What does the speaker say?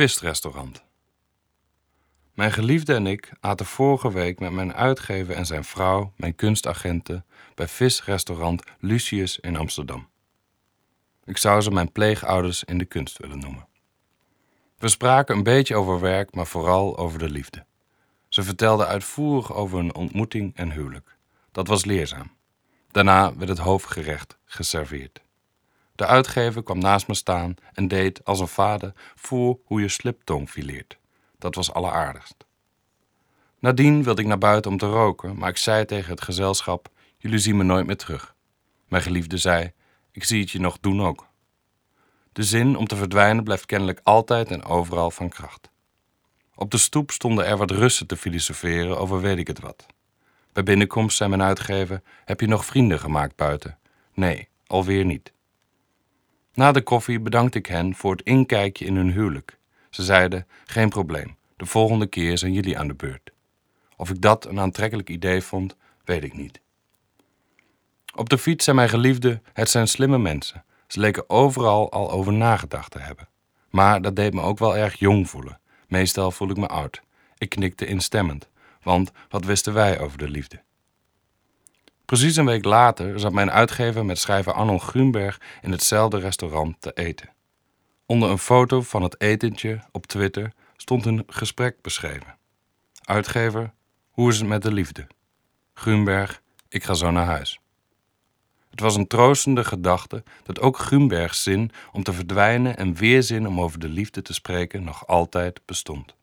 Visrestaurant. Mijn geliefde en ik aten vorige week met mijn uitgever en zijn vrouw, mijn kunstagenten, bij visrestaurant Lucius in Amsterdam. Ik zou ze mijn pleegouders in de kunst willen noemen. We spraken een beetje over werk, maar vooral over de liefde. Ze vertelden uitvoerig over hun ontmoeting en huwelijk. Dat was leerzaam. Daarna werd het hoofdgerecht geserveerd. De uitgever kwam naast me staan en deed als een vader voor hoe je sliptong fileert. Dat was alleraardigst. Nadien wilde ik naar buiten om te roken, maar ik zei tegen het gezelschap: Jullie zien me nooit meer terug. Mijn geliefde zei: Ik zie het je nog doen ook. De zin om te verdwijnen blijft kennelijk altijd en overal van kracht. Op de stoep stonden er wat Russen te filosoferen over weet ik het wat. Bij binnenkomst zei mijn uitgever: Heb je nog vrienden gemaakt buiten? Nee, alweer niet. Na de koffie bedankte ik hen voor het inkijkje in hun huwelijk. Ze zeiden: Geen probleem, de volgende keer zijn jullie aan de beurt. Of ik dat een aantrekkelijk idee vond, weet ik niet. Op de fiets zei mijn geliefde: Het zijn slimme mensen. Ze leken overal al over nagedacht te hebben. Maar dat deed me ook wel erg jong voelen. Meestal voel ik me oud. Ik knikte instemmend, want wat wisten wij over de liefde? Precies een week later zat mijn uitgever met schrijver Arnold Grunberg in hetzelfde restaurant te eten. Onder een foto van het etentje op Twitter stond een gesprek beschreven. Uitgever, hoe is het met de liefde? Grunberg, ik ga zo naar huis. Het was een troostende gedachte dat ook Grunbergs zin om te verdwijnen en weerzin om over de liefde te spreken nog altijd bestond.